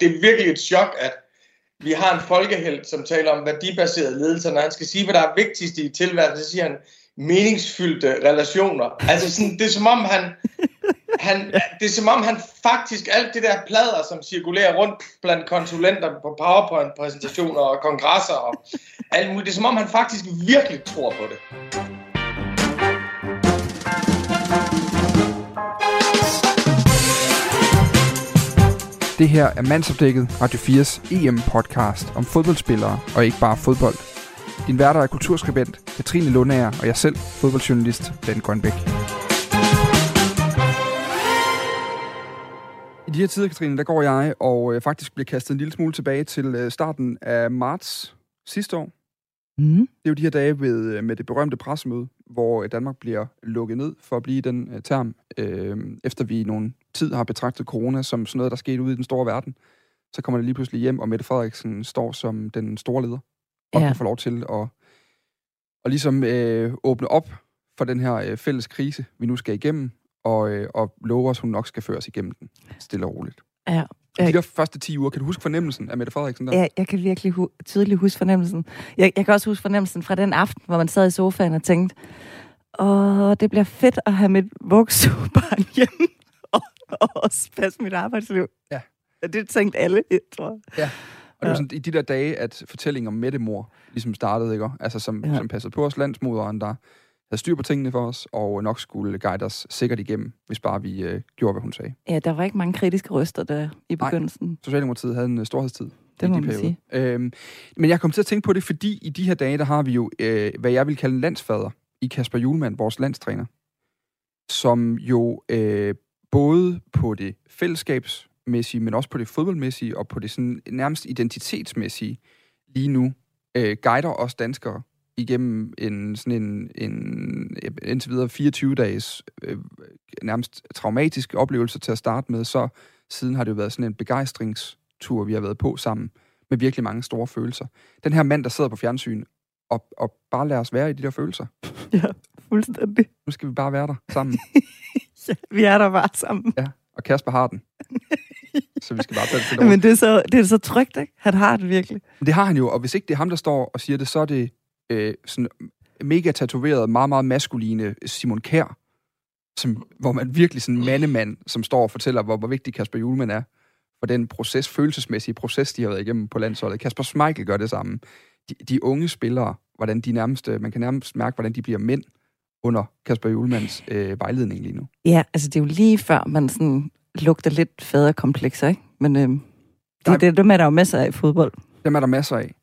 det er virkelig et chok, at vi har en folkehelt, som taler om værdibaseret ledelse. Når han skal sige, hvad der er vigtigst i tilværelsen, så siger han meningsfyldte relationer. Altså sådan, det er som om han, han, det er som om han faktisk, alt det der plader, som cirkulerer rundt blandt konsulenter på PowerPoint-præsentationer og kongresser og alt muligt, det er som om han faktisk virkelig tror på det. Det her er Mandsopdækket Radio 4's EM-podcast om fodboldspillere og ikke bare fodbold. Din værter er kulturskribent Katrine Lundager og jeg selv, fodboldjournalist Dan Grønbæk. I de her tider, Katrine, der går jeg og øh, faktisk bliver kastet en lille smule tilbage til øh, starten af marts sidste år. Mm. Det er jo de her dage ved, øh, med det berømte pressemøde, hvor øh, Danmark bliver lukket ned for at blive den øh, term, øh, efter vi i nogle tid har betragtet corona som sådan noget, der skete ude i den store verden. Så kommer det lige pludselig hjem, og Mette Frederiksen står som den store leder, og Ja. kan få lov til at, at ligesom øh, åbne op for den her øh, fælles krise, vi nu skal igennem, og, øh, og love os, hun nok skal føre os igennem den, stille og roligt. Ja. De der første 10 uger, kan du huske fornemmelsen af Mette Frederiksen der? Ja, jeg kan virkelig hu- tydeligt huske fornemmelsen. Jeg, jeg kan også huske fornemmelsen fra den aften, hvor man sad i sofaen og tænkte, åh, det bliver fedt at have mit voksebarn hjemme og, og også passe mit arbejdsliv. Ja. Det tænkte alle, jeg tror jeg. Og det var Ja. sådan i de der dage, at fortællingen om Mette-mor ligesom startede, ikke? Altså som, ja. Ja. som passede på os landsmoderen, der havde styr på tingene for os, og nok skulle guide os sikkert igennem, hvis bare vi øh, gjorde, hvad hun sagde. Ja, der var ikke mange kritiske røster der i Nej. begyndelsen. Socialdemokratiet havde en øh, storhedstid. Det i må de man perioder. Øhm, men jeg kom til at tænke på det, fordi i de her dage, der har vi jo, øh, hvad jeg vil kalde en landsfader i Kasper Julemand, vores landstræner, som jo øh, både på det fællesskabsmæssige, men også på det fodboldmæssige, og på det sådan nærmest identitetsmæssige, lige nu øh, guider os danskere igennem en sådan en, en indtil videre 24-dages øh, nærmest traumatisk oplevelse til at starte med, så siden har det jo været sådan en begejstringstur, vi har været på sammen, med virkelig mange store følelser. Den her mand, der sidder på fjernsyn, og, og bare lader os være i de der følelser. Ja, fuldstændig. Nu skal vi bare være der sammen. Ja, vi er der bare sammen. Og Kasper har den. Så vi skal bare tage det Men det er, så, det er så trygt, ikke? Han har det virkelig. Men det har han jo, og hvis ikke det er ham, der står og siger det, så er det øh, sådan mega tatoveret, meget, meget maskuline Simon Kær, som, hvor man virkelig sådan en mandemand, som står og fortæller, hvor, hvor vigtig Kasper Julemand er for den proces, følelsesmæssige proces, de har været igennem på landsholdet. Kasper Schmeichel gør det samme. De, de unge spillere, hvordan de nærmest, man kan nærmest mærke, hvordan de bliver mænd under Kasper Julemands øh, vejledning lige nu. Ja, altså det er jo lige før, man sådan lugter lidt faderkomplekser, ikke? Men øh, det, Nej. det, dem er der jo masser af i fodbold. Dem er der masser af.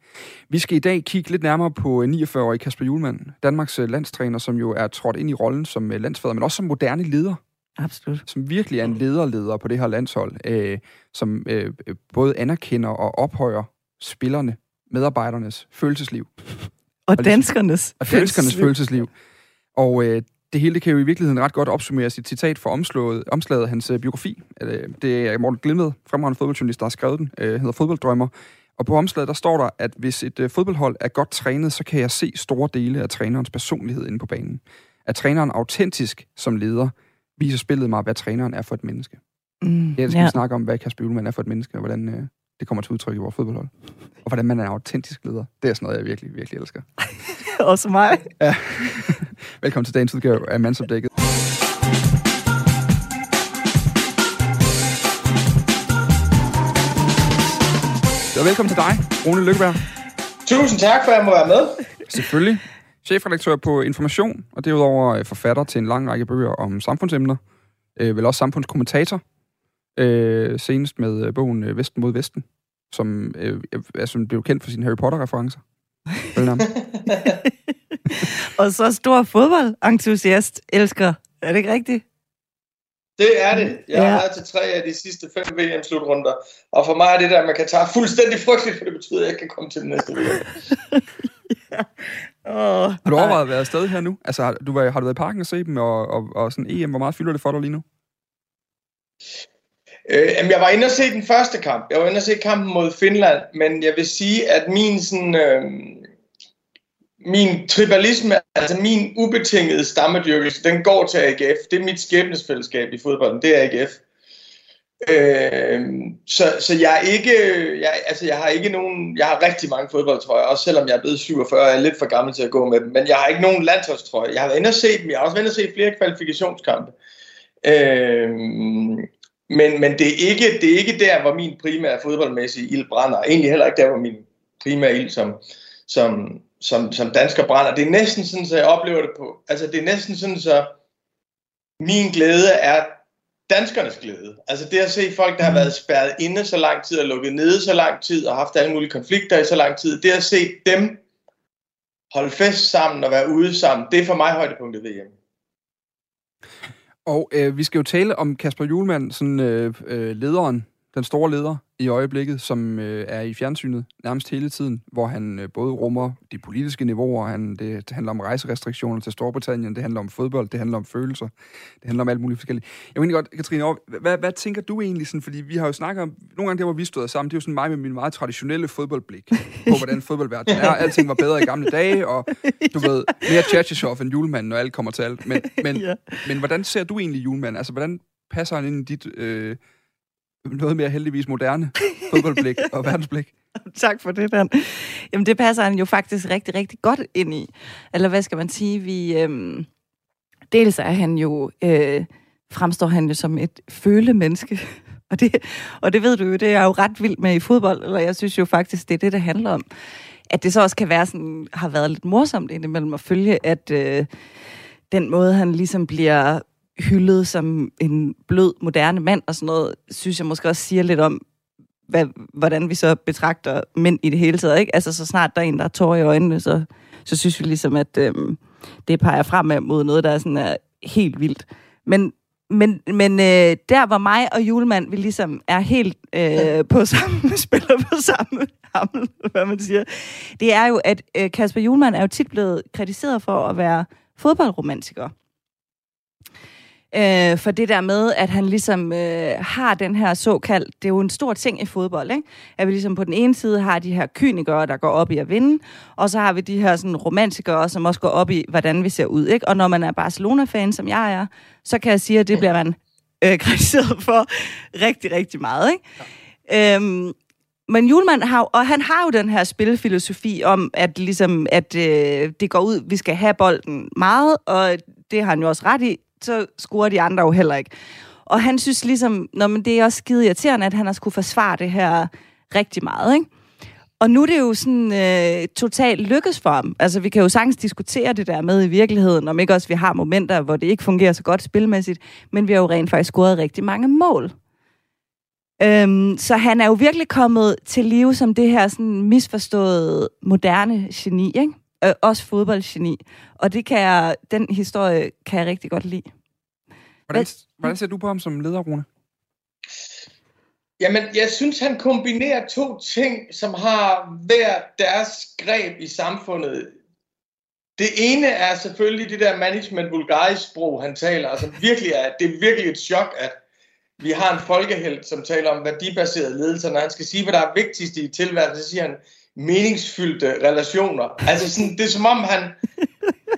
Vi skal i dag kigge lidt nærmere på øh, 49-årige Kasper Julemand, Danmarks øh, landstræner, som jo er trådt ind i rollen som øh, landsfader, men også som moderne leder, Absolut. som virkelig er en lederleder på det her landshold, øh, som øh, øh, både anerkender og ophøjer spillerne, medarbejdernes følelsesliv, Og ligesom- danskernes. og danskernes følelsesliv. Og øh, det hele det kan jo i virkeligheden ret godt opsummeres i et citat fra omslaget, omslaget af hans øh, biografi. Øh, det er Morten Glimmed, fremragende fodboldjournalist, der har skrevet den, øh, hedder Fodbolddrømmer. Og på omslaget, der står der, at hvis et øh, fodboldhold er godt trænet, så kan jeg se store dele af trænerens personlighed inde på banen. Er træneren autentisk som leder, viser spillet mig, hvad træneren er for et menneske. Mm, Ja, skal ja. snakke om, hvad Kasper Julemand er for et menneske, og hvordan øh, det kommer til udtryk i vores fodboldhold. Og hvordan man er en autentisk leder. Det er sådan noget, jeg virkelig, virkelig elsker. Også mig. Ja. Velkommen til dagens udgave af Mandsopdækket. Velkommen til dig, Rune Lykkeberg. Tusind tak for, at jeg må være med. Selvfølgelig. Chefredaktør på Information, og derudover øh, forfatter til en lang række bøger om samfundsemner. Øh, vel også samfundskommentator. Øh, senest med øh, bogen øh, Vesten mod Vesten, som øh, altså, blev kendt for sine Harry Potter-referencer. Og så stor fodboldentusiast. Elsker. Er det ikke rigtigt? Det er det. Jeg har Ja. været til tre af de sidste fem VM-slutrunder. Og for mig er det der, man kan tage fuldstændig frygteligt, for det betyder, at jeg ikke kan komme til den næste VM. Åh, Har du overvejet at være afsted her nu? Altså, har du, været- har du været i parken og se dem, og, og, og sådan EM, hvor meget fylder det for dig lige nu? Øh, jamen, jeg var inde og se den første kamp. Jeg var inde og se kampen mod Finland, men jeg vil sige, at min sådan... Øh, min tribalisme, altså min ubetingede stammedyrkelse, den går til AGF. Det er mit skæbnesfællesskab i fodbolden, det er AGF. Øh, så, så jeg er ikke, jeg, altså jeg har ikke nogen, jeg har rigtig mange fodboldtrøjer, også selvom jeg er blevet 47 og er lidt for gammel til at gå med dem, men jeg har ikke nogen landsholdstrøje. Jeg har været inde og set dem, jeg har også været inde og set flere kvalifikationskampe. Øh, men, men det, er ikke, det er ikke der, hvor min primære fodboldmæssige ild brænder. Egentlig heller ikke der, hvor min primære ild som, som, som, som dansker brænder. Det er næsten sådan, så jeg oplever det på. Altså det er næsten sådan, så min glæde er danskernes glæde. Altså det at se folk, der har været spærret inde så lang tid og lukket nede så lang tid og haft alle mulige konflikter i så lang tid. Det at se dem holde fest sammen og være ude sammen, det er for mig højdepunktet ved hjemme. Og øh, vi skal jo tale om Kasper Julemand, sådan øh, øh, lederen, den store leder i øjeblikket, som øh, er i fjernsynet nærmest hele tiden, hvor han øh, både rummer de politiske niveauer, han, det, det handler om rejserestriktioner til Storbritannien, det handler om fodbold, det handler om følelser, det handler om alt muligt forskelligt. Jeg mener godt, Katrine, hvad, hvad tænker du egentlig, sådan, fordi vi har jo snakket om, nogle gange der, hvor vi stod sammen, det er jo sådan mig med min meget traditionelle fodboldblik på, hvordan fodboldverdenen er. Alting var bedre i gamle dage, og du ved, mere Tjertjeshoff end julemanden, når alt kommer til alt. Men, men, ja. men hvordan ser du egentlig julemanden? Altså, hvordan passer han ind i dit... Øh, noget mere heldigvis moderne fodboldblik og verdensblik. tak for det, Dan. Jamen, det passer han jo faktisk rigtig, rigtig godt ind i. Eller hvad skal man sige? Vi, øhm, dels er han jo, øh, fremstår han jo som et følemenneske. Og det, og det ved du jo, det er jeg jo ret vild med i fodbold, eller jeg synes jo faktisk, det er det, det handler om. At det så også kan være sådan, har været lidt morsomt indimellem at følge, at øh, den måde, han ligesom bliver hyldet som en blød, moderne mand og sådan noget, synes jeg måske også siger lidt om, hvad, hvordan vi så betragter mænd i det hele taget. Ikke? Altså, så snart der er en, der er tår i øjnene, så, så synes vi ligesom, at øhm, det peger frem mod noget, der er, sådan, er helt vildt. Men, men, men øh, der, hvor mig og Julemand, vi ligesom er helt øh, på samme, spiller på samme hamel, hvad man siger, det er jo, at øh, Kasper Julemand er jo tit blevet kritiseret for at være fodboldromantiker. Øh, for det der med, at han ligesom øh, har den her såkaldt, det er jo en stor ting i fodbold, ikke? At vi ligesom på den ene side har de her kynikere, der går op i at vinde, og så har vi de her sådan romantikere, som også går op i, hvordan vi ser ud, ikke? Og når man er Barcelona-fan, som jeg er, så kan jeg sige, at det bliver man øh, kritiseret for rigtig, rigtig meget, ikke? Ja. Øhm, men Julemand har, og han har jo den her spilfilosofi om, at, ligesom, at øh, det går ud, vi skal have bolden meget, og det har han jo også ret i så scorer de andre jo heller ikke. Og han synes ligesom, når men det er også skide irriterende, at han har skulle forsvare det her rigtig meget, ikke? Og nu er det jo sådan øh, totalt lykkes for ham. Altså, vi kan jo sagtens diskutere det der med i virkeligheden, om ikke også vi har momenter, hvor det ikke fungerer så godt spilmæssigt, men vi har jo rent faktisk scoret rigtig mange mål. Øhm, så han er jo virkelig kommet til live som det her sådan misforståede moderne geni, ikke? Øh, også fodboldgeni. Og det kan jeg, den historie kan jeg rigtig godt lide. Hvordan, hvordan ser du på ham som leder, Rune? Jamen, jeg synes, han kombinerer to ting, som har hver deres greb i samfundet. Det ene er selvfølgelig det der management vulgaris-sprog, han taler. Altså virkelig er, det er virkelig et chok, at vi har en folkehelt, som taler om værdibaseret ledelse. Når han skal sige, hvad der er vigtigst i tilværelsen, så siger han, meningsfyldte relationer. Altså sådan, det er som om han,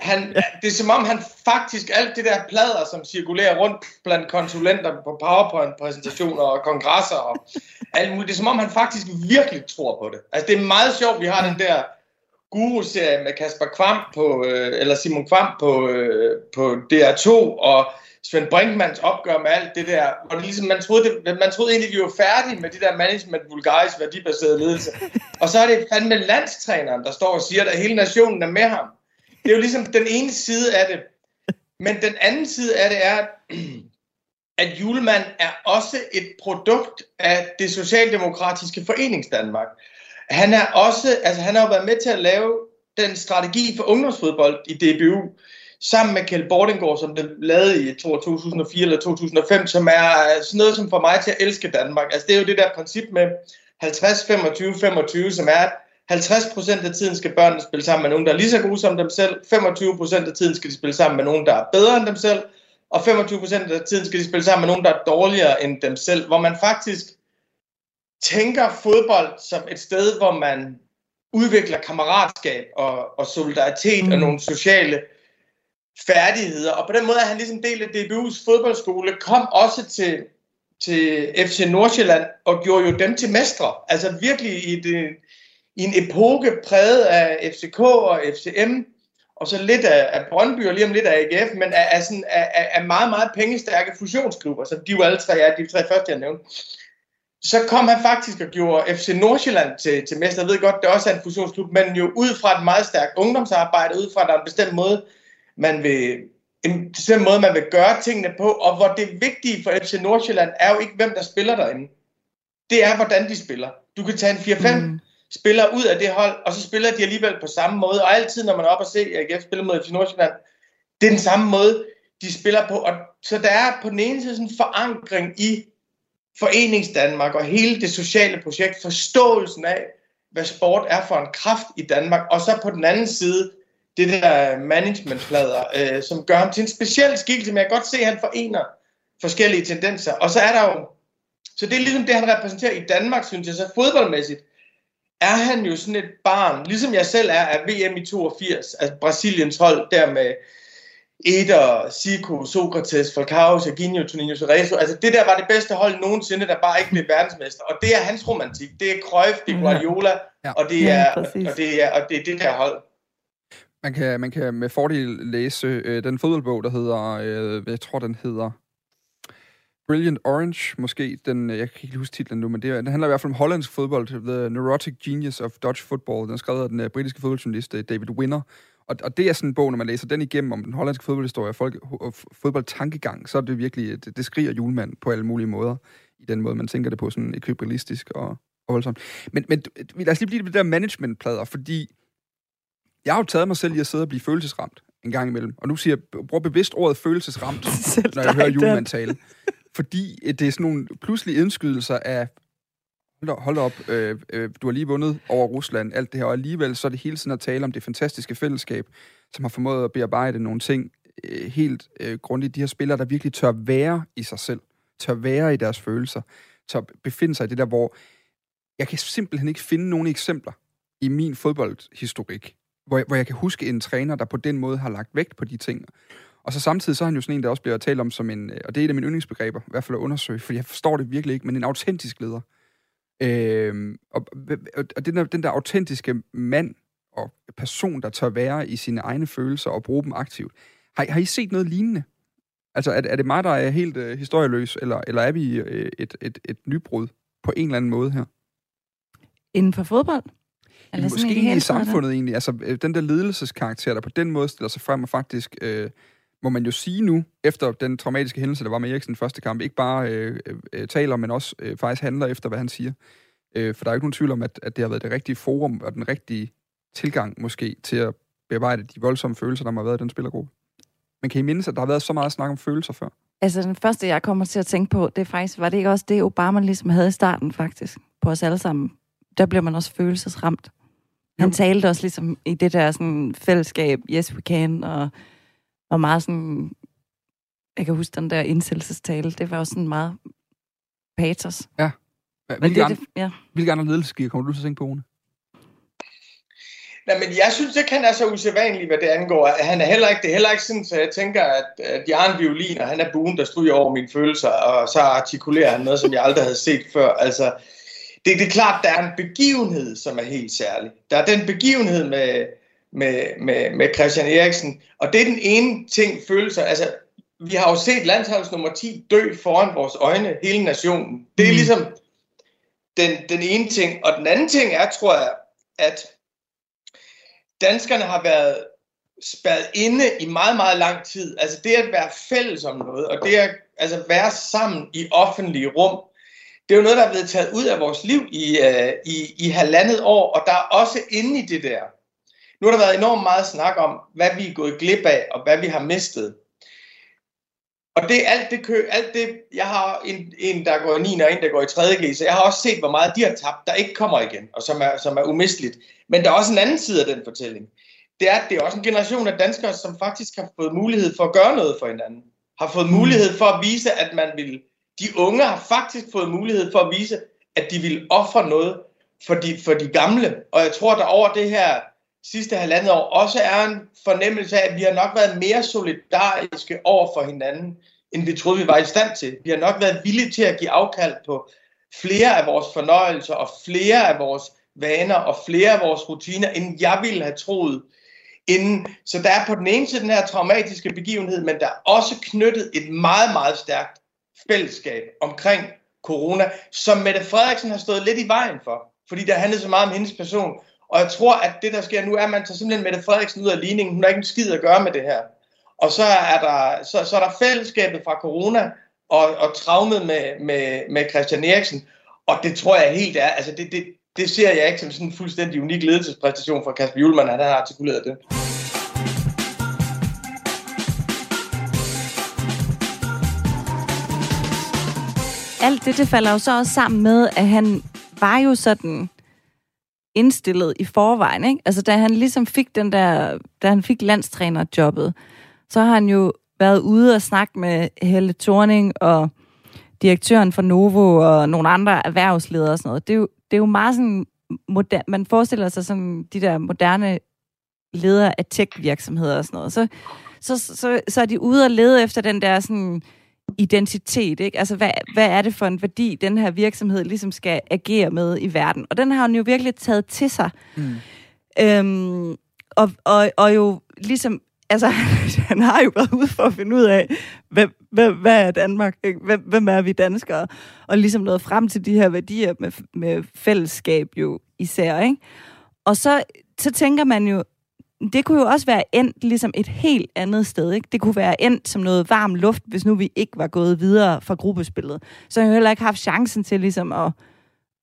han, det er som om han faktisk, alt det der plader, som cirkulerer rundt blandt konsulenter på PowerPoint-præsentationer og kongresser og alt muligt, det er som om han faktisk virkelig tror på det. Altså det er meget sjovt, vi har den der guru-serie med Kasper Kvam på, øh, eller Simon Kvam på, øh, på DR2, og Svend Brinkmans opgør med alt det der, hvor det ligesom, man, troede, det, man troede egentlig, vi var færdige med det der management vulgaris værdibaseret ledelse. Og så er det fandme landstræneren, der står og siger, at hele nationen er med ham. Det er jo ligesom den ene side af det. Men den anden side af det er, at Julemand er også et produkt af det socialdemokratiske foreningsdanmark. Han er også, altså han har jo været med til at lave den strategi for ungdomsfodbold i DBU, sammen med Kjeld Bordengård, som det lavede i 2004 eller 2005, som er sådan noget, som får mig til at elske Danmark. Altså det er jo det der princip med 50-25-25, som er, at 50% af tiden skal børnene spille sammen med nogen, der er lige så gode som dem selv, 25% af tiden skal de spille sammen med nogen, der er bedre end dem selv, og 25% af tiden skal de spille sammen med nogen, der er dårligere end dem selv, hvor man faktisk tænker fodbold som et sted, hvor man udvikler kammeratskab og, og solidaritet mm. og nogle sociale færdigheder. Og på den måde er han ligesom del af DBU's fodboldskole, kom også til til FC Nordsjælland og gjorde jo dem til mestre. Altså virkelig i, det, øh, i en epoke præget af FCK og FCM, og så lidt af, af Brøndby og lige om lidt af AGF, men af, af, sådan, af, af meget, meget pengestærke fusionsklubber, så de jo alle tre er de tre første, jeg nævnte. Så kom han faktisk og gjorde FC Nordsjælland til, til mester. Jeg ved godt, det også er en fusionsklub, men jo ud fra et meget stærkt ungdomsarbejde, ud fra at der er en bestemt måde, man vil, en bestemt måde, man vil gøre tingene på, og hvor det vigtige for FC Nordsjælland er jo ikke, hvem der spiller derinde. Det er, hvordan de spiller. Du kan tage en 4-5 mm. spillere ud af det hold, og så spiller de alligevel på samme måde. Og altid, når man er oppe og se AGF spille mod FC Nordsjælland, det er den samme måde, de spiller på. Og så der er på den ene side sådan en forankring i Forenings Danmark og hele det sociale projekt, forståelsen af, hvad sport er for en kraft i Danmark, og så på den anden side det der managementplader, øh, som gør ham til en speciel skikkelse, men jeg kan godt se, at han forener forskellige tendenser. Og så er der jo, så det er ligesom det, han repræsenterer i Danmark, synes jeg, så fodboldmæssigt er han jo sådan et barn, ligesom jeg selv er af VM i 82, altså Brasiliens hold der med Eder, Zico, Sokrates, Falcao, Serginho, Toninho, Cerezo. Altså det der var det bedste hold nogensinde, der bare ikke blev verdensmester. Og det er hans romantik. Det er Cruyff, det er Guardiola, ja. og, det er, ja, og, det er, og det er det der hold. Man kan, man kan med fordel læse øh, den fodboldbog, der hedder, øh, jeg tror, den hedder Brilliant Orange, måske. Den, øh, jeg kan ikke huske titlen nu, men det, den handler i hvert fald om hollandsk fodbold. The Neurotic Genius of Dutch Football. Den er skrevet af den øh, britiske fodboldjournalist øh, David Winner. Og, og det er sådan en bog, når man læser den igennem om den hollandske fodboldhistorie og folk, øh, fodboldtankegang, så er det virkelig, det, det skriger julemand på alle mulige måder. I den måde, man tænker det på, sådan ekvibristisk og, og voldsomt. Men, men lad os lige blive det der management-plader, fordi jeg har jo taget mig selv i at sidde og blive følelsesramt en gang imellem. Og nu siger jeg, bruger bevidst ordet følelsesramt, når jeg hører julemand tale. Fordi det er sådan nogle pludselige indskydelser af, hold, hold op, øh, øh, du har lige vundet over Rusland, alt det her, og alligevel så er det hele tiden at tale om det fantastiske fællesskab, som har formået at bearbejde nogle ting øh, helt øh, grundigt. De her spillere, der virkelig tør være i sig selv, tør være i deres følelser, tør befinde sig i det der, hvor jeg kan simpelthen ikke finde nogle eksempler i min fodboldhistorik, hvor, hvor jeg kan huske en træner, der på den måde har lagt vægt på de ting. Og så samtidig så er han jo sådan en, der også bliver talt om som en, øh, og det er et af mine yndlingsbegreber, i hvert fald at undersøge, for jeg forstår det virkelig ikke, men en autentisk leder. Øh, og, og den, der, den der autentiske mand og person, der tør være i sine egne følelser og bruge dem aktivt. Har, har I set noget lignende? Altså, er, er det mig, der er helt øh, historieløs, eller, eller er vi øh, et, et, et nybrud på en eller anden måde her? Inden for fodbold? Eller Måske egentlig i samfundet egentlig. Altså, øh, den der ledelseskarakter, der på den måde stiller sig frem og faktisk, øh, må man jo sige nu, efter den traumatiske hændelse, der var med Eriksen første kamp, ikke bare øh, øh, taler, men også øh, faktisk handler efter, hvad han siger. Øh, for der er ikke nogen tvivl om, at, at det har været det rigtige forum og den rigtige tilgang måske til at bearbejde de voldsomme følelser, der har været i den spillergruppe. Men kan I mindes, at der har været så meget snak om følelser før? Altså, den første, jeg kommer til at tænke på, det er faktisk, var det ikke også det, Obama ligesom havde i starten, faktisk, på os alle sammen? Der bliver man også følelsesramt. Han talte også ligesom i det der sådan, fællesskab, yes we can, og, og meget sådan, jeg kan huske den der indsættelsestale, det var også sådan meget patos. Ja. Hvilke, det, andre, det, ja. hvilke andre ledelsesgiver kommer du til at tænke på, Rune? Nej, men jeg synes ikke, han er så usædvanlig, hvad det angår. Han er heller ikke, det er heller ikke sådan, så jeg tænker, at, at jeg er en violin, og han er buen, der stryger over mine følelser, og så artikulerer han noget, som jeg aldrig havde set før. Altså, det, det er klart, der er en begivenhed, som er helt særlig. Der er den begivenhed med, med, med, med Christian Eriksen, og det er den ene ting, følelser. Altså, vi har jo set landsholds nummer 10 dø foran vores øjne, hele nationen. Det er mm. ligesom den, den ene ting. Og den anden ting er, tror jeg, at danskerne har været spadet inde i meget, meget lang tid. Altså det at være fælles om noget, og det at altså være sammen i offentlige rum, det er jo noget, der er blevet taget ud af vores liv i, øh, i, i halvandet år, og der er også inde i det der. Nu har der været enormt meget snak om, hvad vi er gået glip af, og hvad vi har mistet. Og det alt det kø, alt det, jeg har en, en der går i 9. og en, der går i 3. G, så jeg har også set, hvor meget de har tabt, der ikke kommer igen, og som er, som er umisteligt. Men der er også en anden side af den fortælling. Det er, at det er også en generation af danskere, som faktisk har fået mulighed for at gøre noget for hinanden. Har fået mulighed for at vise, at man vil de unge har faktisk fået mulighed for at vise, at de vil ofre noget for de, for de gamle. Og jeg tror, der over det her sidste halvandet år også er en fornemmelse af, at vi har nok været mere solidariske over for hinanden end vi troede, vi var i stand til. Vi har nok været villige til at give afkald på flere af vores fornøjelser og flere af vores vaner og flere af vores rutiner, end jeg ville have troet inden. Så der er på den ene side den her traumatiske begivenhed, men der er også knyttet et meget, meget stærkt fællesskab omkring corona, som Mette Frederiksen har stået lidt i vejen for, fordi der handlede så meget om hendes person. Og jeg tror, at det, der sker nu, er, at man tager simpelthen Mette Frederiksen ud af ligningen. Hun har ikke en skid at gøre med det her. Og så er der, så, så er der fællesskabet fra corona og, og traumet med, med, med Christian Eriksen. Og det tror jeg helt er, altså det, det, det ser jeg ikke som sådan en fuldstændig unik ledelsespræstation fra Kasper Julemand, at han har artikuleret det. Alt det, det falder jo så også sammen med, at han var jo sådan indstillet i forvejen, ikke? Altså, da han ligesom fik den der, da han fik landstrænerjobbet, så har han jo været ude og snakke med Helle Thorning og direktøren for Novo og nogle andre erhvervsledere og sådan noget. Det er jo, det er jo meget sådan, moder- man forestiller sig sådan de der moderne ledere af tech-virksomheder og sådan noget. Så, så, så, så er de ude og lede efter den der sådan identitet, ikke? Altså, hvad, hvad er det for en værdi, den her virksomhed ligesom skal agere med i verden? Og den har han jo virkelig taget til sig. Mm. Øhm, og, og, og jo ligesom altså, han har jo været ude for at finde ud af, hvem, hvem, hvad er Danmark? Hvem, hvem er vi danskere? Og ligesom nået frem til de her værdier med, med fællesskab jo især, ikke? Og så, så tænker man jo, det kunne jo også være endt ligesom et helt andet sted. Ikke? Det kunne være endt som noget varm luft, hvis nu vi ikke var gået videre fra gruppespillet. Så har jeg heller ikke haft chancen til ligesom at,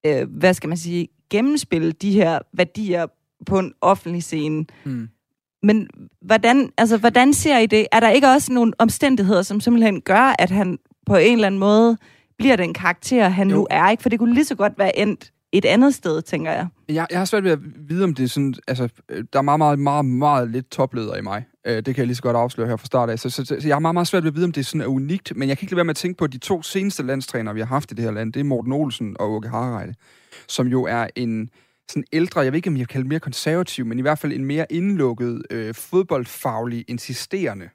øh, hvad skal man sige, gennemspille de her værdier på en offentlig scene. Mm. Men hvordan, altså, hvordan ser I det? Er der ikke også nogle omstændigheder, som simpelthen gør, at han på en eller anden måde bliver den karakter, han jo. nu er? Ikke? For det kunne lige så godt være endt et andet sted, tænker jeg. Jeg, jeg har svært ved at vide, om det er sådan... Altså, øh, der er meget, meget, meget, meget lidt topleder i mig. Øh, det kan jeg lige så godt afsløre her fra start af. Så, så, så, så jeg har meget, meget svært ved at vide, om det er sådan er unikt. Men jeg kan ikke lade være med at tænke på, at de to seneste landstrænere, vi har haft i det her land, det er Morten Olsen og Åke Harreide, som jo er en sådan ældre, jeg ved ikke, om jeg kan kalde mere konservativ, men i hvert fald en mere indlukket, øh, fodboldfaglig, insisterende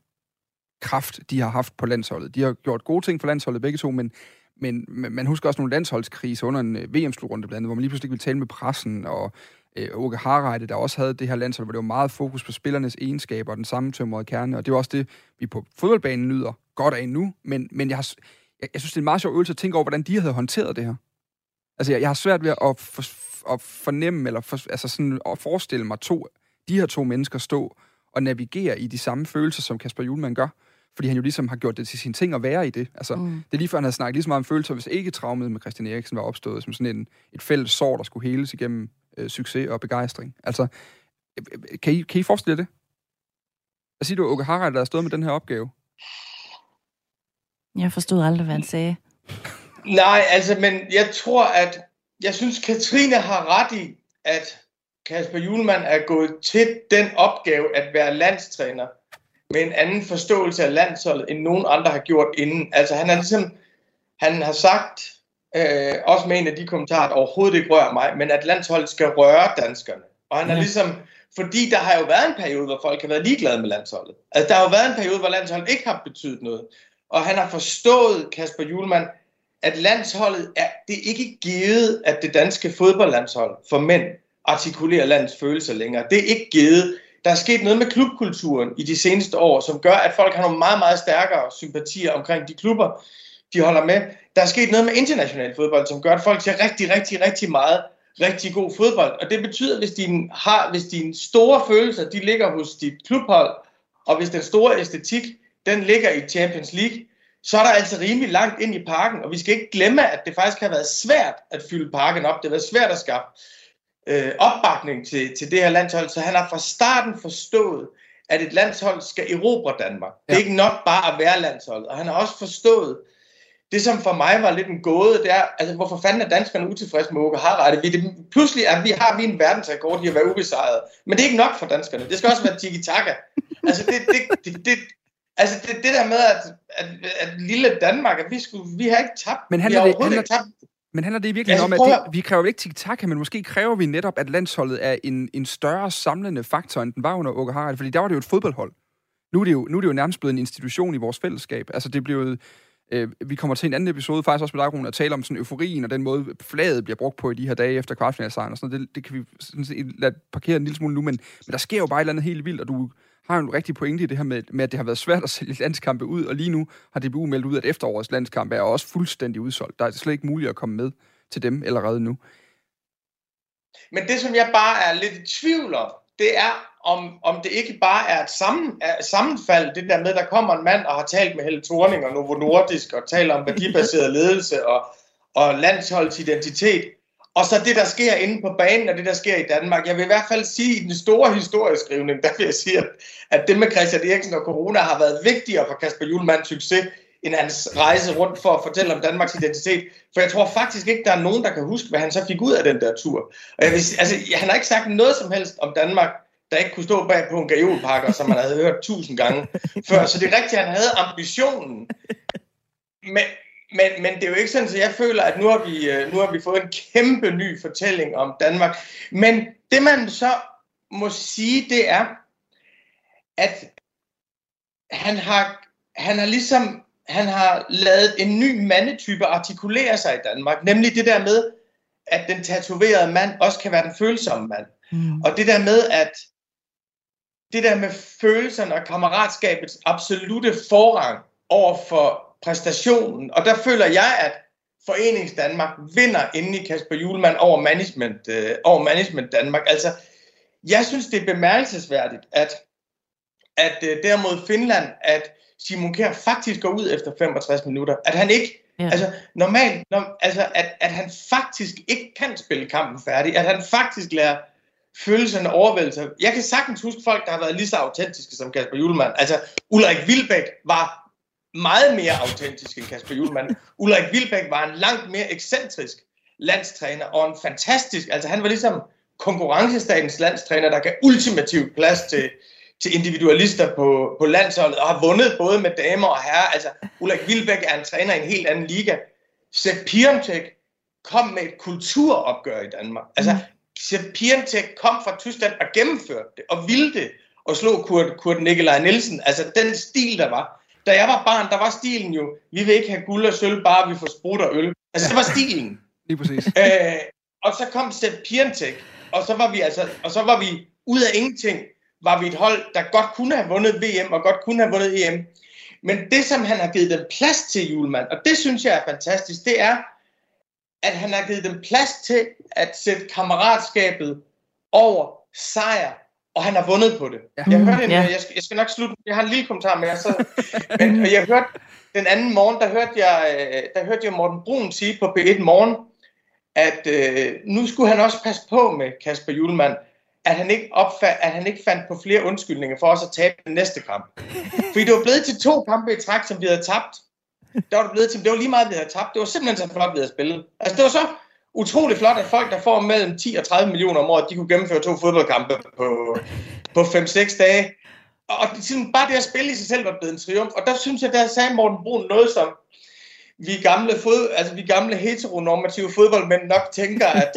kraft, de har haft på landsholdet. De har gjort gode ting for landsholdet begge to, men, men man husker også nogle landsholdskriser under en øh, VM-slutrunde blandt andet, hvor man lige pludselig ikke ville tale med pressen, og øh, Åke Harreide, der også havde det her landshold, hvor det var meget fokus på spillernes egenskaber og den sammentømrede kerne, og det er også det, vi på fodboldbanen nyder godt af nu, men, men jeg, har, jeg, jeg synes, det er en meget sjov øvelse at tænke over, hvordan de havde håndteret det her. Altså, jeg, jeg har svært ved at for, at fornemme, eller for, altså sådan at forestille mig to, de her to mennesker stå og navigere i de samme følelser, som Kasper Julemand gør. Fordi han jo ligesom har gjort det til sin ting at være i det. Altså, mm. Det er lige før, han havde snakket lige så meget om følelser, hvis ikke traumet med Christian Eriksen var opstået som sådan en, et fælles sår, der skulle heles igennem øh, succes og begejstring. Altså, øh, kan I, kan I forestille det? Hvad siger du, Åke Harald, der er stået med den her opgave? Jeg forstod aldrig, hvad han sagde. Nej, altså, men jeg tror, at jeg synes, Katrine har ret i, at Kasper Julemand er gået til den opgave at være landstræner med en anden forståelse af landsholdet, end nogen andre har gjort inden. Altså han, er ligesom, han har sagt, øh, også med en af de kommentarer, der overhovedet ikke rører mig, men at landsholdet skal røre danskerne. Og han er ligesom, fordi der har jo været en periode, hvor folk har været ligeglade med landsholdet. Altså der har jo været en periode, hvor landsholdet ikke har betydet noget. Og han har forstået, Kasper Julemand, at landsholdet er, det er ikke givet, at det danske fodboldlandshold for mænd artikulerer landets følelser længere. Det er ikke givet. Der er sket noget med klubkulturen i de seneste år, som gør, at folk har nogle meget, meget stærkere sympatier omkring de klubber, de holder med. Der er sket noget med international fodbold, som gør, at folk ser rigtig, rigtig, rigtig meget rigtig god fodbold. Og det betyder, hvis din, har, hvis dine store følelser, de ligger hos dit klubhold, og hvis den store æstetik, den ligger i Champions League, så er der altså rimelig langt ind i parken, og vi skal ikke glemme, at det faktisk har været svært at fylde parken op. Det har været svært at skaffe øh, opbakning til, til det her landshold, så han har fra starten forstået, at et landshold skal erobre Danmark. Ja. Det er ikke nok bare at være landshold. Og han har også forstået, det som for mig var lidt en gåde, det er, altså hvorfor fanden er danskerne utilfredse med Åke Harreide? Vi, det, pludselig er, vi har vi en verdensrekord i at være ubesejret. Men det er ikke nok for danskerne. Det skal også være tiki-taka. Altså det, det, det, det, Altså det, det der med, at, at, at lille Danmark, at vi, skulle, vi har ikke tabt. Men handler, det, handler, ikke tabt. Men handler det i virkeligheden altså, om, at det, vi kræver ikke tiki men måske kræver vi netop, at landsholdet er en, en større samlende faktor, end den var under Åke Harald? Fordi der var det jo et fodboldhold. Nu er, det jo, nu er det jo nærmest blevet en institution i vores fællesskab. Altså, det bliver Øh, vi kommer til en anden episode, faktisk også med dig, Rune, at tale om sådan euforien og den måde, flaget bliver brugt på i de her dage efter kvartfinalsejren og sådan noget. Det, det kan vi sådan set lade parkere en lille smule nu, men, men der sker jo bare et eller andet helt vildt, og du har jo en rigtig pointe i det her med, med, at det har været svært at sælge landskampe ud, og lige nu har DBU meldt ud, at efterårets landskampe er også fuldstændig udsolgt. Der er slet ikke muligt at komme med til dem allerede nu. Men det, som jeg bare er lidt i tvivl om, det er, om, om det ikke bare er et sammen, er sammenfald, det der med, at der kommer en mand og har talt med Helle Thorning og Novo Nordisk, og taler om værdibaseret ledelse og, og landsholdsidentitet, og så det, der sker inde på banen, og det, der sker i Danmark. Jeg vil i hvert fald sige, at i den store historieskrivning, der vil jeg sige, at det med Christian Eriksen og corona har været vigtigere for Kasper Juhlmanns succes, end hans rejse rundt for at fortælle om Danmarks identitet. For jeg tror faktisk ikke, der er nogen, der kan huske, hvad han så fik ud af den der tur. Og jeg vil, altså, han har ikke sagt noget som helst om Danmark, der ikke kunne stå bag på en gajolpakker, som man havde hørt tusind gange før. Så det er rigtigt, at han havde ambitionen. Men, men, men det er jo ikke sådan, at jeg føler, at nu har, vi, øh, nu har vi fået en kæmpe ny fortælling om Danmark. Men det man så må sige, det er, at han har, han har ligesom han har lavet en ny mandetype artikulere sig i Danmark, nemlig det der med, at den tatoverede mand også kan være den følsomme mand. Mm. Og det der med, at det der med følelserne og kammeratskabets absolute forrang over for præstationen. Og der føler jeg, at Forenings Danmark vinder inde i Kasper Julemand over Management, øh, over Management Danmark. Altså, jeg synes, det er bemærkelsesværdigt, at, at øh, derimod Finland, at Simon Kjær faktisk går ud efter 65 minutter. At han ikke, ja. altså normalt, når, altså, at, at han faktisk ikke kan spille kampen færdig. At han faktisk lærer følelserne overvældelse. Jeg kan sagtens huske folk, der har været lige så autentiske som Kasper Julemand. Altså, Ulrik Vilbæk var meget mere autentisk end Kasper Julemand. Ulrik Vilbæk var en langt mere ekscentrisk landstræner, og en fantastisk, altså han var ligesom konkurrencestatens landstræner, der gav ultimativ plads til, til individualister på, på landsholdet, og har vundet både med damer og herrer. Altså, Ulrik Vilbæk er en træner i en helt anden liga. Sepp Piontek kom med et kulturopgør i Danmark. Altså, Sepp Piontek kom fra Tyskland og gennemførte det, og ville det, og slog Kurt, Kurt Nikolaj Nielsen. Altså, den stil, der var. Da jeg var barn, der var stilen jo, vi vil ikke have guld og sølv, bare vi får sprut og øl. Altså, det var stilen. Lige præcis. Øh, og så kom Sepp Piontek, og så var vi altså, og så var vi ud af ingenting var vi et hold, der godt kunne have vundet VM og godt kunne have vundet EM. Men det, som han har givet dem plads til, Julemand, og det synes jeg er fantastisk, det er, at han har givet dem plads til at sætte kammeratskabet over sejr, og han har vundet på det. Ja. Jeg, hørte en, ja. jeg, skal, jeg skal nok slutte, jeg har en lille kommentar med, så, men jeg hørte den anden morgen, der hørte jeg, øh, der hørte jeg Morten Brun sige på P1 Morgen, at øh, nu skulle han også passe på med Kasper Julemand, at han ikke, opfald, at han ikke fandt på flere undskyldninger for os at tabe den næste kamp. Fordi det var blevet til to kampe i træk, som vi havde tabt. Der var det blevet til, det var lige meget, vi havde tabt. Det var simpelthen så flot, vi havde spillet. Altså, det var så utrolig flot, at folk, der får mellem 10 og 30 millioner om året, de kunne gennemføre to fodboldkampe på, på 5-6 dage. Og det, bare det at spille i sig selv var blevet en triumf. Og der synes jeg, der sagde Morten Brun noget, som vi gamle, fod, altså vi gamle heteronormative fodboldmænd nok tænker, at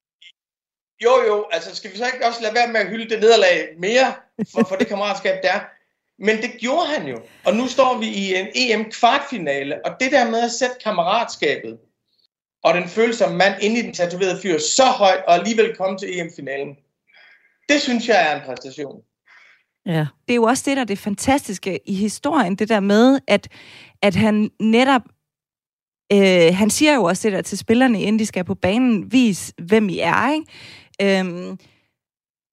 jo, jo, altså skal vi så ikke også lade være med at hylde det nederlag mere for, for det kammeratskab, der er? Men det gjorde han jo. Og nu står vi i en EM-kvartfinale, og det der med at sætte kammeratskabet og den følsomme mand ind i den tatoverede fyr så højt, og alligevel komme til EM-finalen, det synes jeg er en præstation. Ja. Det er jo også det, der er det fantastiske i historien, det der med, at, at han netop Øh, han siger jo også det der til spillerne, inden de skal på banen, vis hvem I er, ikke? Øhm,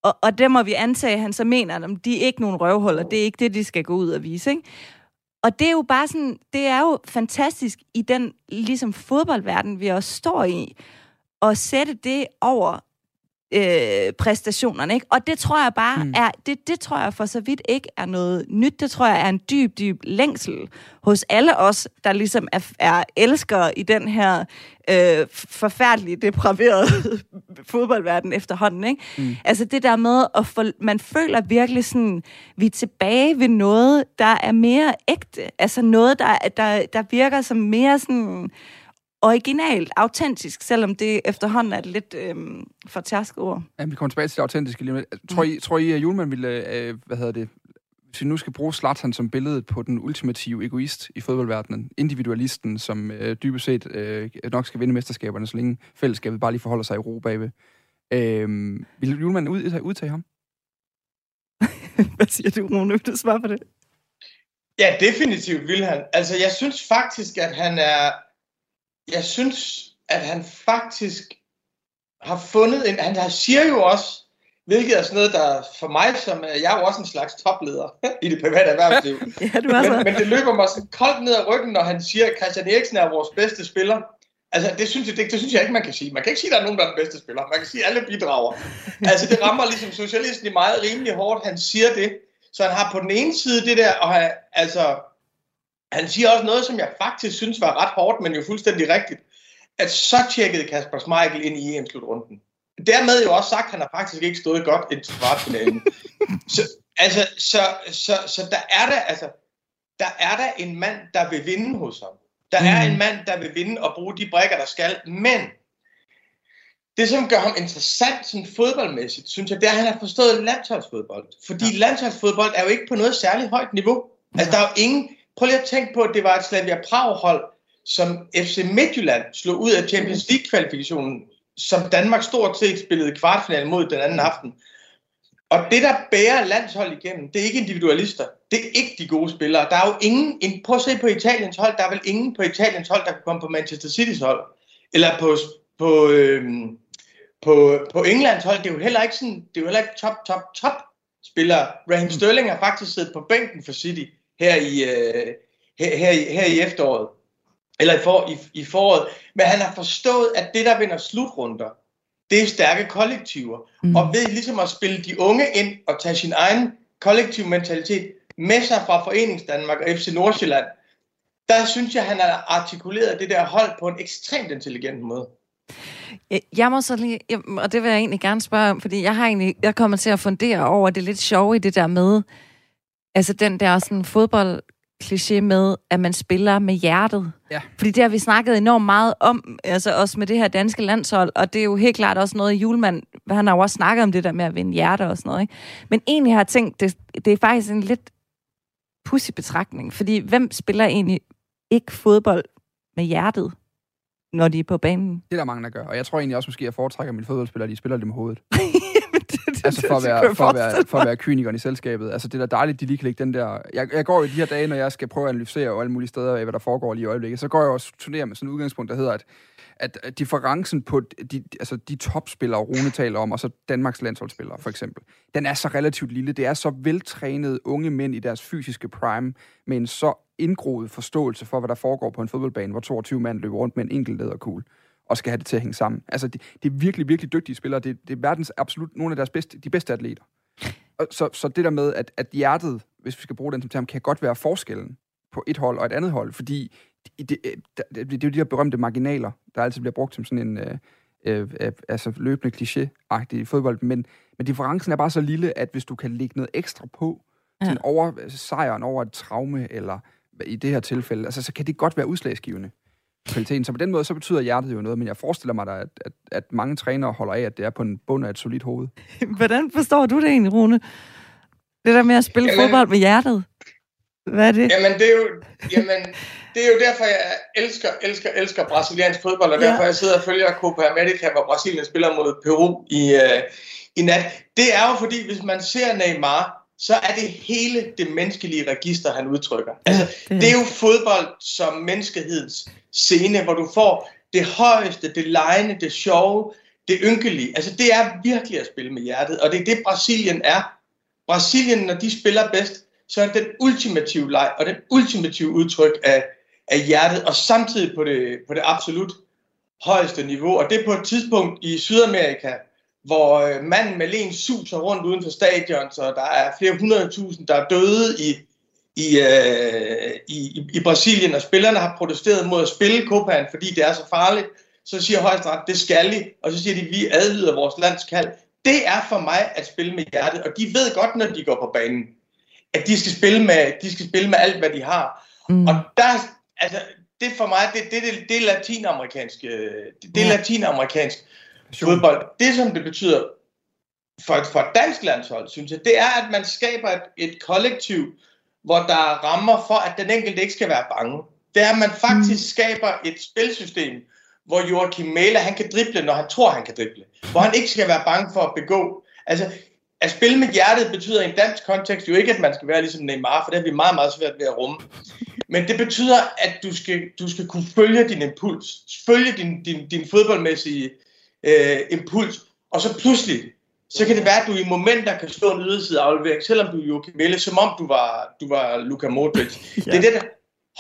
og, og det må vi antage, at han så mener, at de er ikke nogen røvhuller. Det er ikke det, de skal gå ud og vise. Ikke? Og det er jo bare sådan, det er jo fantastisk i den ligesom fodboldverden, vi også står i, at sætte det over øh, præstationerne. Ikke? Og det tror jeg bare mm. er, det, det tror jeg for så vidt ikke er noget nyt. Det tror jeg er en dyb, dyb længsel hos alle os, der ligesom er, er elskere i den her øh, forfærdelige, depraverede fodboldverden efterhånden. Ikke? Mm. Altså det der med, at få, man føler virkelig sådan, vi er tilbage ved noget, der er mere ægte. Altså noget, der, der, der virker som mere sådan originalt, autentisk, selvom det efterhånden er et lidt øhm, for tærske ord. Ja, vi kommer tilbage til det autentiske lige Tror I, mm. tror I at Julemand ville, øh, hvad hedder det, hvis vi nu skal bruge Zlatan som billede på den ultimative egoist i fodboldverdenen, individualisten, som øh, dybest set øh, nok skal vinde mesterskaberne, så længe fællesskabet bare lige forholder sig i ro bagved. Øh, vil Julemand ud, udtage ham? Hvad siger du, Rune? Vil du svare på det? Ja, definitivt vil han. Altså, jeg synes faktisk, at han er... Jeg synes, at han faktisk har fundet en... Han siger jo også, Hvilket er sådan noget, der for mig, som jeg er jo også en slags topleder i det private erhvervsliv. ja, du er men, men det løber mig sådan koldt ned ad ryggen, når han siger, at Christian Eriksen er vores bedste spiller. Altså, det synes, jeg, det, det synes jeg ikke, man kan sige. Man kan ikke sige, at der er nogen, der er den bedste spiller. Man kan sige, at alle bidrager. altså, det rammer ligesom socialisten i meget rimelig hårdt. Han siger det. Så han har på den ene side det der, og han, altså, han siger også noget, som jeg faktisk synes var ret hårdt, men jo fuldstændig rigtigt. At så tjekkede Kasper Schmeichel ind i EM-slutrunden dermed jo også sagt, at han har faktisk ikke stået godt i kvartfinalen. så, altså, så, så, så der er der, altså, der er der en mand, der vil vinde hos ham. Der mm. er en mand, der vil vinde og bruge de brækker, der skal. Men det, som gør ham interessant sådan fodboldmæssigt, synes jeg, det er, at han har forstået landsholdsfodbold. Fordi ja. landsholdsfodbold er jo ikke på noget særligt højt niveau. Altså, der er jo ingen... Prøv lige at tænke på, at det var et Slavia Prag-hold, som FC Midtjylland slog ud af Champions League-kvalifikationen som Danmark stort set spillede kvartfinalen mod den anden aften. Og det, der bærer landshold igennem, det er ikke individualister. Det er ikke de gode spillere. Der er jo ingen... En, prøv at se på Italiens hold. Der er vel ingen på Italiens hold, der kan komme på Manchester City's hold. Eller på, på, øhm, på, på Englands hold. Det er jo heller ikke sådan... Det er jo heller ikke top, top, top spillere. Raheem Sterling har faktisk siddet på bænken for City her i, øh, her, her, i, her i efteråret eller i, for, i, i foråret, men han har forstået, at det, der vinder slutrunder, det er stærke kollektiver. Mm. Og ved ligesom at spille de unge ind og tage sin egen kollektiv mentalitet med sig fra Foreningsdanmark og FC Nordsjælland, der synes jeg, han har artikuleret det der hold på en ekstremt intelligent måde. Jeg må så lige, og det vil jeg egentlig gerne spørge om, fordi jeg har egentlig, jeg kommer til at fundere over det lidt sjove i det der med, altså den der sådan fodbold kliché med, at man spiller med hjertet. Ja. Fordi det har vi snakket enormt meget om, altså også med det her danske landshold, og det er jo helt klart også noget, Julemand, han har jo også snakket om det der med at vinde hjerte og sådan noget. Ikke? Men egentlig har jeg tænkt, det, det er faktisk en lidt pussy betragtning, fordi hvem spiller egentlig ikke fodbold med hjertet, når de er på banen? Det er der mange, der gør, og jeg tror egentlig også måske, at jeg foretrækker mine fodboldspillere, de spiller det med hovedet. altså for at være, for at være, for at være kynikeren i selskabet. Altså det er da dejligt, de lige kan lægge den der... Jeg, jeg går i de her dage, når jeg skal prøve at analysere og alle mulige steder, hvad der foregår lige i øjeblikket, så går jeg også turnerer med sådan et udgangspunkt, der hedder, at at differencen på de, altså de topspillere, Rune taler om, og så Danmarks landsholdsspillere for eksempel, den er så relativt lille. Det er så veltrænede unge mænd i deres fysiske prime, med en så indgroet forståelse for, hvad der foregår på en fodboldbane, hvor 22 mand løber rundt med en enkelt lederkugle og skal have det til at hænge sammen. Altså, det, det er virkelig, virkelig dygtige spillere. Det, det er verdens absolut nogle af deres bedste, de bedste atleter. Og så, så det der med, at, at hjertet, hvis vi skal bruge den som term, kan godt være forskellen på et hold og et andet hold, fordi det, det, det, det er jo de her berømte marginaler, der altid bliver brugt som sådan en øh, øh, øh, altså løbende kliché-agtig i fodbold, men, men differencen er bare så lille, at hvis du kan lægge noget ekstra på, ja. sådan over altså sejren over et traume, eller i det her tilfælde, altså, så kan det godt være udslagsgivende kvaliteten. Så på den måde, så betyder hjertet jo noget, men jeg forestiller mig da, at, at, at mange trænere holder af, at det er på en bund af et solidt hoved. Hvordan forstår du det egentlig, Rune? Det der med at spille jamen, fodbold med hjertet? Hvad er det? Jamen, det er jo, jamen, det er jo derfor, jeg elsker, elsker, elsker brasiliansk fodbold, og derfor ja. jeg sidder og følger Copa America, hvor Brasilien spiller mod Peru i, uh, i nat. Det er jo fordi, hvis man ser Neymar, så er det hele det menneskelige register, han udtrykker. Altså, det er jo fodbold som menneskehedens scene, hvor du får det højeste, det lejende, det sjove, det ynkelige. Altså, det er virkelig at spille med hjertet, og det er det, Brasilien er. Brasilien, når de spiller bedst, så er det den ultimative leg, og den ultimative udtryk af, af hjertet, og samtidig på det, på det absolut højeste niveau. Og det er på et tidspunkt i Sydamerika, hvor øh, manden med len suser rundt uden for stadion, så der er flere hundrede tusind, der er døde i, i, øh, i, i Brasilien, og spillerne har protesteret mod at spille Copaen, fordi det er så farligt. Så siger højesteret, det skal I, og så siger de, vi adlyder vores landskald. Det er for mig at spille med hjertet, og de ved godt, når de går på banen, at de skal spille med, de skal spille med alt, hvad de har. Mm. Og der, altså, det for mig, det, det, det, det er latinamerikansk, det, det er ja. latinamerikansk fodbold. Det, som det betyder for, et, for et dansk landshold, synes jeg, det er, at man skaber et, et kollektiv, hvor der er rammer for, at den enkelte ikke skal være bange. Det er, at man faktisk mm. skaber et spilsystem, hvor Joachim Mæler, han kan drible, når han tror, han kan drible. Hvor han ikke skal være bange for at begå. Altså, at spille med hjertet betyder i en dansk kontekst jo ikke, at man skal være ligesom Neymar, for det har vi meget, meget svært ved at rumme. Men det betyder, at du skal, du skal kunne følge din impuls, følge din, din, din fodboldmæssige øh, impuls, og så pludselig, så kan det være, at du i momenter kan slå en yderside aflevering, selvom du er Joachim Mæle, som om du var, du var Luka Modric. ja. Det er det, der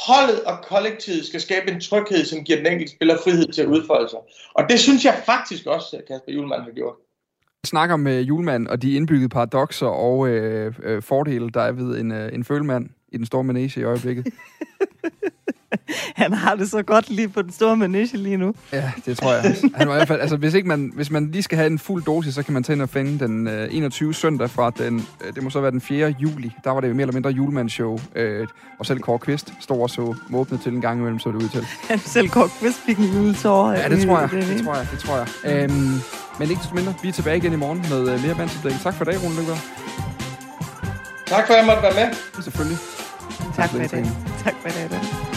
holdet og kollektivet skal skabe en tryghed, som giver den enkelte spiller frihed til at udfolde sig. Og det synes jeg faktisk også, at Kasper Julemand har gjort. Jeg snakker med Julemand og de indbyggede paradoxer og øh, øh, fordele, der er ved en, øh, en følemand i den store manege i øjeblikket. han har det så godt lige på den store manege lige nu. Ja, det tror jeg. Han var i hvert fald, altså, hvis, ikke man, hvis man lige skal have en fuld dosis, så kan man tage ind og finde den øh, 21. søndag fra den, øh, det må så være den 4. juli. Der var det mere eller mindre julemandsshow. Øh, og selv Kåre Kvist stod og så måbnet til en gang imellem, så det ud til. Han selv Kåre Kvist fik en juletår. Ja, det tror jeg. Det, det, tror jeg, det tror jeg. Øhm, men ikke mindre, vi er tilbage igen i morgen med øh, mere bandsopdækning. Tak for i dag, Rune Lykker. Tak for, at jeg måtte være med. Selvfølgelig. Tak for i dag. Tak for i dag.